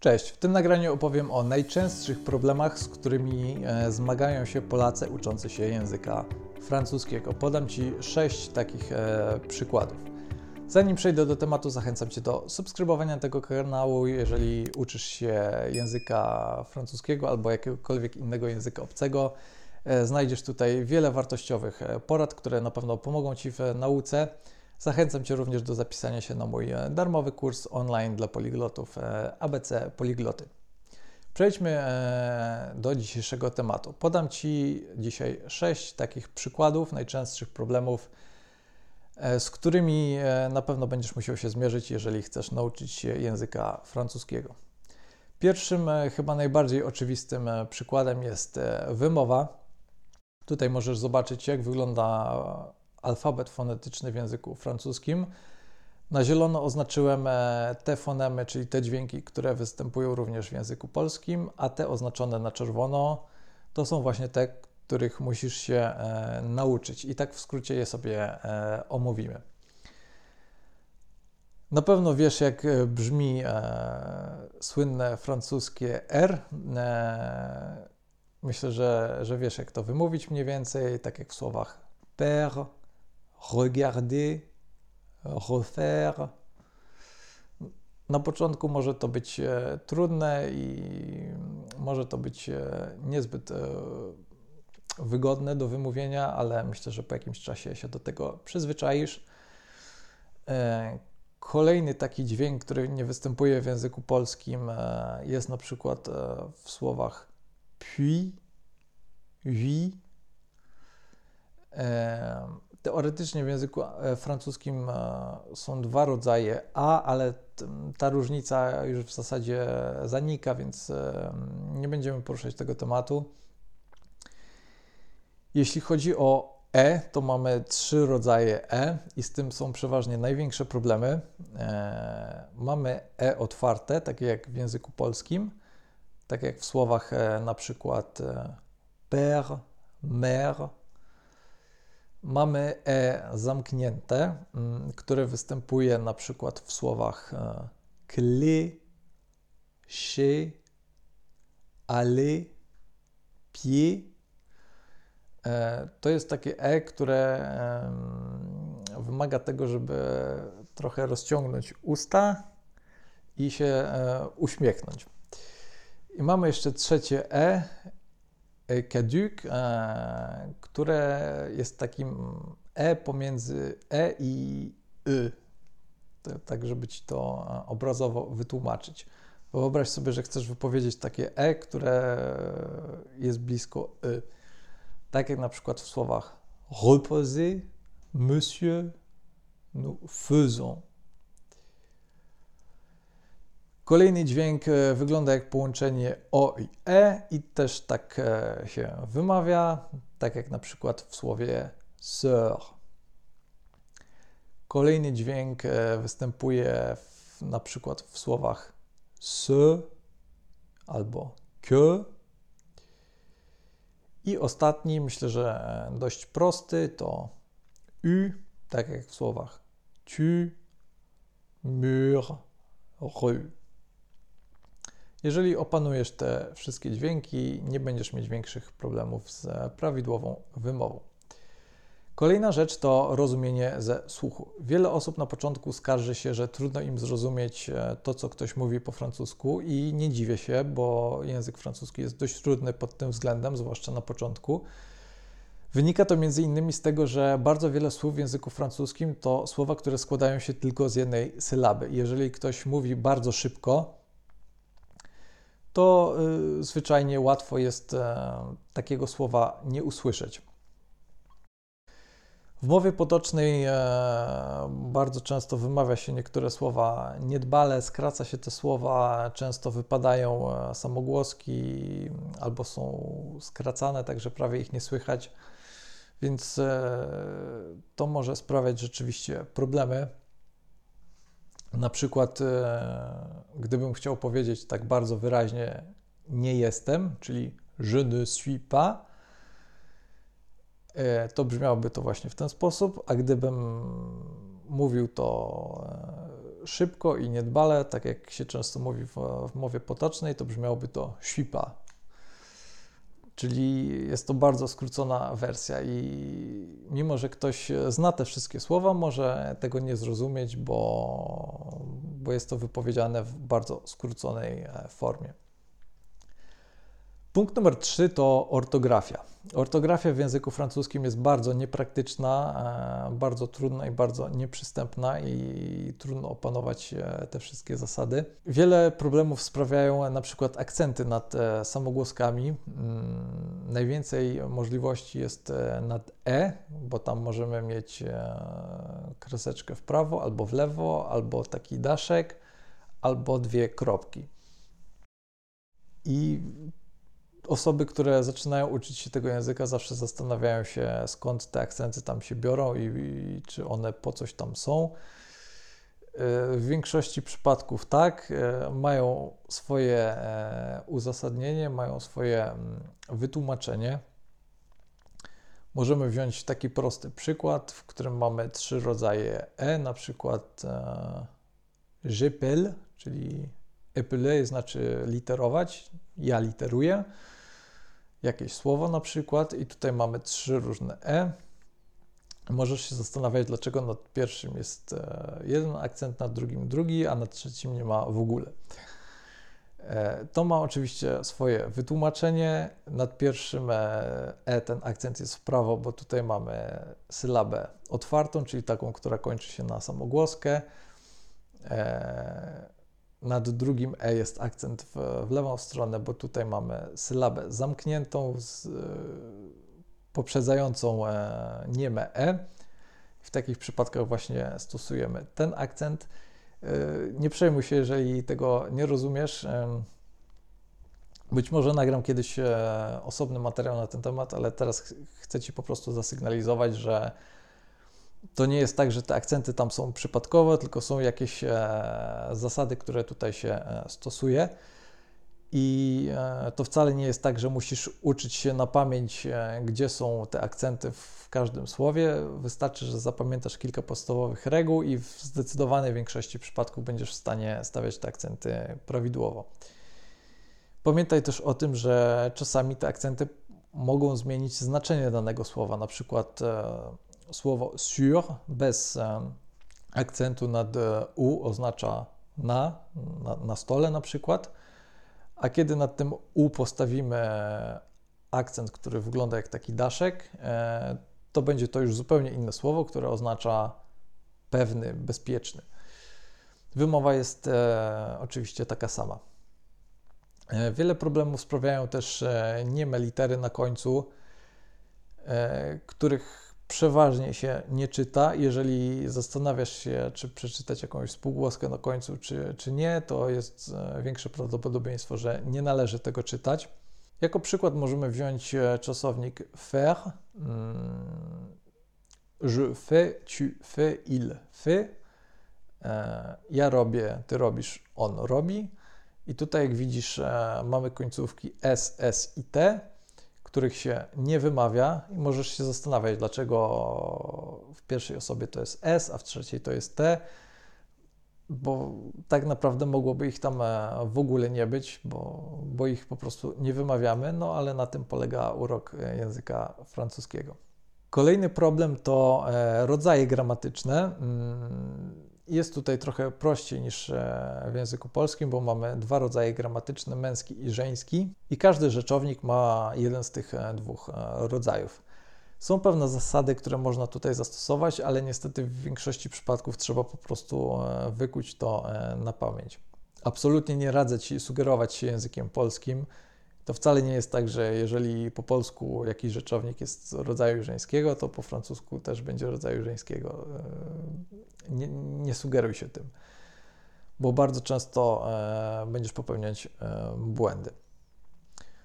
Cześć, w tym nagraniu opowiem o najczęstszych problemach, z którymi e, zmagają się Polacy uczący się języka francuskiego. Podam Ci sześć takich e, przykładów. Zanim przejdę do tematu, zachęcam Cię do subskrybowania tego kanału, jeżeli uczysz się języka francuskiego albo jakiegokolwiek innego języka obcego. E, znajdziesz tutaj wiele wartościowych porad, które na pewno pomogą Ci w nauce. Zachęcam Cię również do zapisania się na mój e, darmowy kurs online dla poliglotów e, ABC Poligloty. Przejdźmy e, do dzisiejszego tematu. Podam Ci dzisiaj sześć takich przykładów najczęstszych problemów, z którymi na pewno będziesz musiał się zmierzyć, jeżeli chcesz nauczyć się języka francuskiego. Pierwszym, chyba najbardziej oczywistym przykładem jest wymowa. Tutaj możesz zobaczyć, jak wygląda alfabet fonetyczny w języku francuskim. Na zielono oznaczyłem e, te fonemy, czyli te dźwięki, które występują również w języku polskim, a te oznaczone na czerwono to są właśnie te, których musisz się e, nauczyć. I tak w skrócie je sobie e, omówimy. Na pewno wiesz, jak brzmi słynne francuskie R. Myślę, że, że wiesz, jak to wymówić mniej więcej, tak jak w słowach père, regarder, refaire. Na początku może to być e, trudne i może to być e, niezbyt e, wygodne do wymówienia, ale myślę, że po jakimś czasie się do tego przyzwyczaisz. Kolejny taki dźwięk, który nie występuje w języku polskim, jest na przykład w słowach puis, oui. Teoretycznie w języku e, francuskim e, są dwa rodzaje A, ale ta różnica już w zasadzie zanika, więc e, nie będziemy poruszać tego tematu. Jeśli chodzi o E, to mamy trzy rodzaje E i z tym są przeważnie największe problemy. Mamy E otwarte, takie jak w języku polskim, tak jak w słowach na przykład père, mère, Mamy E zamknięte, mm, które występuje na przykład w słowach clé, chez, aller, pied. E, to jest takie E, które wymaga tego, żeby trochę rozciągnąć usta i się e, uśmiechnąć. I mamy jeszcze trzecie E, caduc, e, które jest takim E pomiędzy E i Y. Tak, żeby ci to obrazowo wytłumaczyć. Wyobraź sobie, że chcesz wypowiedzieć takie E, które jest blisko Y. Tak jak na przykład w słowach reposer, monsieur, nous faisons. Kolejny dźwięk e, wygląda jak połączenie O i E i też tak e, się wymawia, tak jak na przykład w słowie sœur. Kolejny dźwięk e, występuje w, na przykład w słowach se albo que. I ostatni, myślę, że dość prosty, to u, tak jak w słowach tu, mur, rue. Jeżeli opanujesz te wszystkie dźwięki, nie będziesz mieć większych problemów z prawidłową wymową. Kolejna rzecz to rozumienie ze słuchu. Wiele osób na początku skarży się, że trudno im zrozumieć e, to, co ktoś mówi po francusku, i nie dziwię się, bo język francuski jest dość trudny pod tym względem, zwłaszcza na początku. Wynika to między innymi z tego, że bardzo wiele słów w języku francuskim to słowa, które składają się tylko z jednej sylaby. Jeżeli ktoś mówi bardzo szybko, to y, zwyczajnie łatwo jest e, takiego słowa nie usłyszeć. W mowie potocznej e, bardzo często wymawia się niektóre słowa niedbale, skraca się te słowa, często wypadają e, samogłoski albo są skracane, także prawie ich nie słychać, więc to może sprawiać rzeczywiście problemy. Na przykład, e, gdybym chciał powiedzieć tak bardzo wyraźnie nie jestem, czyli je ne suis pas, e, to brzmiałoby to właśnie w ten sposób, a gdybym mówił to szybko i niedbale, tak jak się często mówi w, w mowie potocznej, to brzmiałoby to świpa. Czyli jest to bardzo skrócona wersja i mimo, że ktoś zna te wszystkie słowa, może tego nie zrozumieć, bo, bo jest to wypowiedziane w bardzo skróconej e, formie. Punkt numer 3 to ortografia. Ortografia w języku francuskim jest bardzo niepraktyczna, e, bardzo trudna i bardzo nieprzystępna i trudno opanować e, te wszystkie zasady. Wiele problemów sprawiają na przykład akcenty nad e, samogłoskami. Mm, najwięcej możliwości jest nad e, bo tam możemy mieć kreseczkę w prawo albo w lewo, albo taki daszek, albo dwie kropki. I osoby, które zaczynają uczyć się tego języka, zawsze zastanawiają się, skąd te akcenty tam się biorą i, i czy one po coś tam są. E, w większości przypadków tak, e, mają swoje e, uzasadnienie, mają swoje mm, wytłumaczenie. Możemy wziąć taki prosty przykład, w którym mamy trzy rodzaje e, na przykład j'appelle, czyli epeler znaczy literować, ja literuję jakieś słowo na przykład i tutaj mamy trzy różne e. Możesz się zastanawiać, dlaczego nad pierwszym jest e, jeden akcent, nad drugim drugi, a nad trzecim nie ma w ogóle. E, to ma oczywiście swoje wytłumaczenie. Nad pierwszym e, e ten akcent jest w prawo, bo tutaj mamy sylabę otwartą, czyli taką, która kończy się na samogłoskę. Nad drugim E jest akcent w, w lewą stronę, bo tutaj mamy sylabę zamkniętą, z, y, poprzedzającą e, nieme E. W takich przypadkach właśnie stosujemy ten akcent. Y, nie przejmuj się, jeżeli tego nie rozumiesz. Być może nagram kiedyś e, osobny materiał na ten temat, ale teraz chcę Ci po prostu zasygnalizować, że to nie jest tak, że te akcenty tam są przypadkowe, tylko są jakieś e, zasady, które tutaj się e, stosuje. I e, to wcale nie jest tak, że musisz uczyć się na pamięć, gdzie są te akcenty w każdym słowie. Wystarczy, że zapamiętasz kilka podstawowych reguł i w zdecydowanej większości przypadków będziesz w stanie stawiać te akcenty prawidłowo. Pamiętaj też o tym, że czasami te akcenty mogą zmienić znaczenie danego słowa. Na przykład słowo sur bez akcentu nad e, u oznacza na, na, na stole na przykład, a kiedy nad tym u postawimy akcent, który wygląda jak taki daszek, e, to będzie to już zupełnie inne słowo, które oznacza pewny, bezpieczny. Wymowa jest e, oczywiście taka sama. Wiele problemów sprawiają też nieme litery na końcu, których przeważnie się nie czyta. Jeżeli zastanawiasz się, czy przeczytać jakąś spółgłoskę na końcu, czy, czy nie, to jest e, większe prawdopodobieństwo, że nie należy tego czytać. Jako przykład możemy wziąć e, czasownik faire. Mm, je fais, tu fais, il fait. E, ja robię, ty robisz, on robi. I tutaj, jak widzisz, mamy końcówki s, s i t których się nie wymawia i możesz się zastanawiać, dlaczego w pierwszej osobie to jest S, a w trzeciej to jest T, bo tak naprawdę mogłoby ich tam e, w ogóle nie być, bo, bo ich po prostu nie wymawiamy, no ale na tym polega urok e, języka francuskiego. Kolejny problem to e, rodzaje gramatyczne. Jest tutaj trochę prościej niż e, w języku polskim, bo mamy dwa rodzaje gramatyczne, męski i żeński, i każdy rzeczownik ma jeden z tych e, dwóch e, rodzajów. Są pewne zasady, które można tutaj zastosować, ale niestety w większości przypadków trzeba po prostu wykuć to na pamięć. Absolutnie nie radzę Ci sugerować się językiem polskim. To wcale nie jest tak, że jeżeli po polsku jakiś rzeczownik jest rodzaju żeńskiego, to po francusku też będzie rodzaju żeńskiego. E, nie, nie sugeruj się tym, bo bardzo często e, będziesz popełniać e, błędy.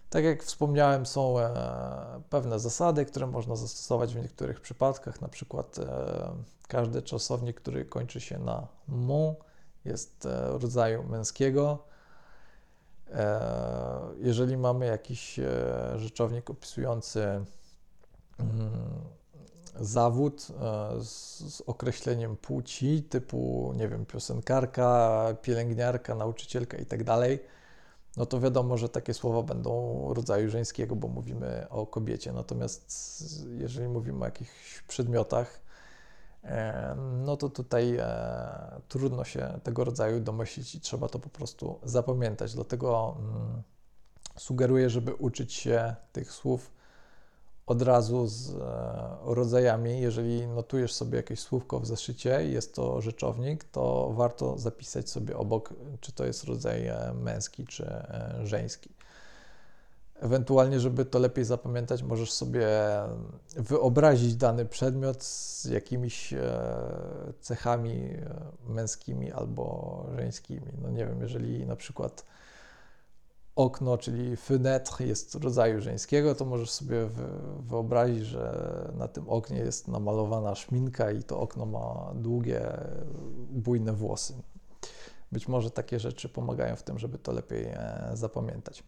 Tak jak wspomniałem, są pewne zasady, które można zastosować w niektórych przypadkach. Na przykład każdy czasownik, który kończy się na mu, jest rodzaju męskiego jeżeli mamy jakiś e, rzeczownik opisujący mm, zawód e, z, określeniem płci, typu, nie wiem, piosenkarka, pielęgniarka, nauczycielka i tak no to wiadomo, że takie słowa będą rodzaju żeńskiego, bo mówimy o kobiecie. Natomiast jeżeli mówimy o jakichś przedmiotach, e, no to tutaj e, trudno się tego rodzaju domyślić i trzeba to po prostu zapamiętać. Dlatego mm, sugeruję, żeby uczyć się tych słów od razu z e, rodzajami. Jeżeli notujesz sobie jakieś słówko w zeszycie i jest to rzeczownik, to warto zapisać sobie obok, czy to jest rodzaj e, męski czy żeński. Ewentualnie, żeby to lepiej zapamiętać, możesz sobie wyobrazić dany przedmiot z jakimiś cechami męskimi albo żeńskimi. No nie wiem, jeżeli na przykład okno, czyli fenêtre jest rodzaju żeńskiego, to możesz sobie wyobrazić, że na tym oknie jest namalowana szminka i to okno ma długie, bujne włosy. Być może takie rzeczy pomagają w tym, żeby to lepiej e, zapamiętać.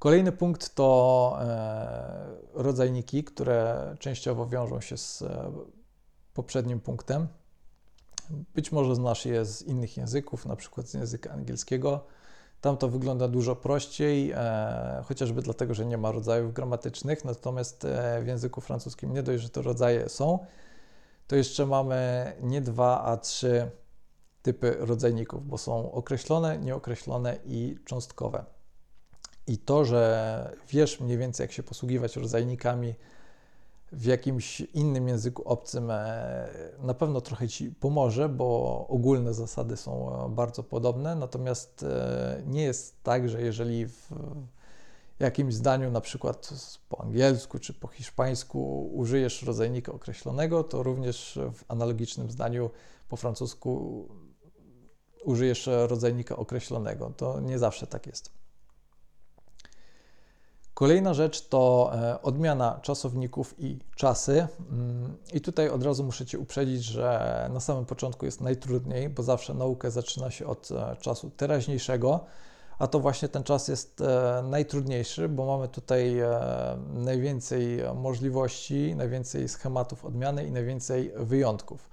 Kolejny punkt to e, rodzajniki, które częściowo wiążą się z e, poprzednim punktem. Być może znasz je z innych języków, na przykład z języka angielskiego tam to wygląda dużo prościej, e, chociażby dlatego, że nie ma rodzajów gramatycznych, natomiast w języku francuskim nie dość, że te rodzaje są, to jeszcze mamy nie dwa, a trzy typy rodzajników, bo są określone, nieokreślone i cząstkowe. I to, że wiesz mniej więcej, jak się posługiwać rodzajnikami, w jakimś innym języku obcym e, na pewno trochę Ci pomoże, bo ogólne zasady są e, bardzo podobne, natomiast e, nie jest tak, że jeżeli w jakimś zdaniu, na przykład po angielsku czy po hiszpańsku, użyjesz rodzajnika określonego, to również w analogicznym zdaniu po francusku użyjesz rodzajnika określonego. To nie zawsze tak jest. Kolejna rzecz to e, odmiana czasowników i czasy. Mm, I tutaj od razu muszę Cię uprzedzić, że na samym początku jest najtrudniej, bo zawsze naukę zaczyna się od e, czasu teraźniejszego, a to właśnie ten czas jest e, najtrudniejszy, bo mamy tutaj najwięcej możliwości, najwięcej schematów odmiany i najwięcej wyjątków.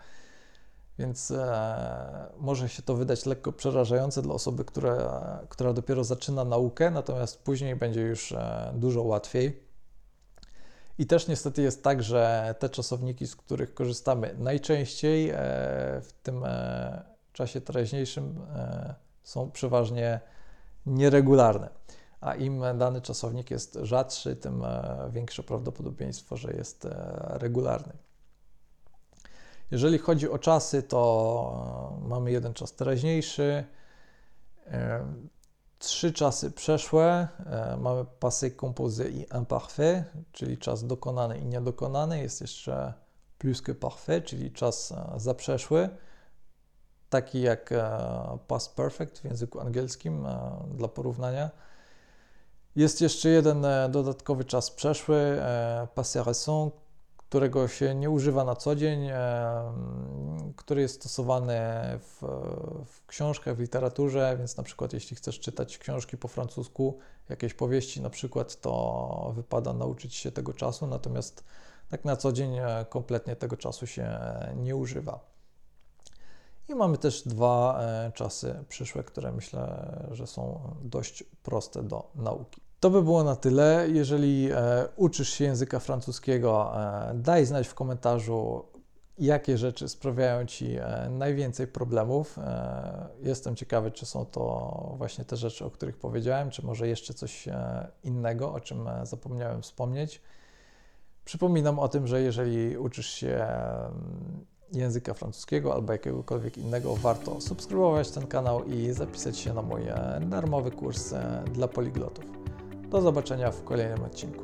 Więc e, może się to wydać lekko przerażające dla osoby, która, która dopiero zaczyna naukę, natomiast później będzie już e, dużo łatwiej. I też niestety jest tak, że te czasowniki, z których korzystamy najczęściej e, w tym e, czasie teraźniejszym, e, są przeważnie nieregularne. A im dany czasownik jest rzadszy, tym e, większe prawdopodobieństwo, że jest regularny. Jeżeli chodzi o czasy, to e, mamy jeden czas teraźniejszy, e, trzy czasy przeszłe, e, mamy passé composé i imparfait, czyli czas dokonany i niedokonany, jest jeszcze plus que parfait, czyli czas zaprzeszły, taki jak past perfect w języku angielskim dla porównania. Jest jeszcze jeden dodatkowy czas przeszły, passé récent, którego się nie używa na co dzień, który jest stosowany w, w, książkach, w literaturze, więc na przykład jeśli chcesz czytać książki po francusku, jakieś powieści na przykład, to wypada nauczyć się tego czasu, natomiast tak na co dzień e, kompletnie tego czasu się nie używa. I mamy też dwa e, czasy przyszłe, które myślę, że są dość proste do nauki. To by było na tyle. Jeżeli e, uczysz się języka francuskiego, e, daj znać w komentarzu, jakie rzeczy sprawiają Ci e, najwięcej problemów. E, jestem ciekawy, czy są to właśnie te rzeczy, o których powiedziałem, czy może jeszcze coś e, innego, o czym e, zapomniałem wspomnieć. Przypominam o tym, że jeżeli uczysz się mm, języka francuskiego albo jakiegokolwiek innego, warto subskrybować ten kanał i zapisać się na mój darmowy kurs dla poliglotów. Do zobaczenia w kolejnym odcinku.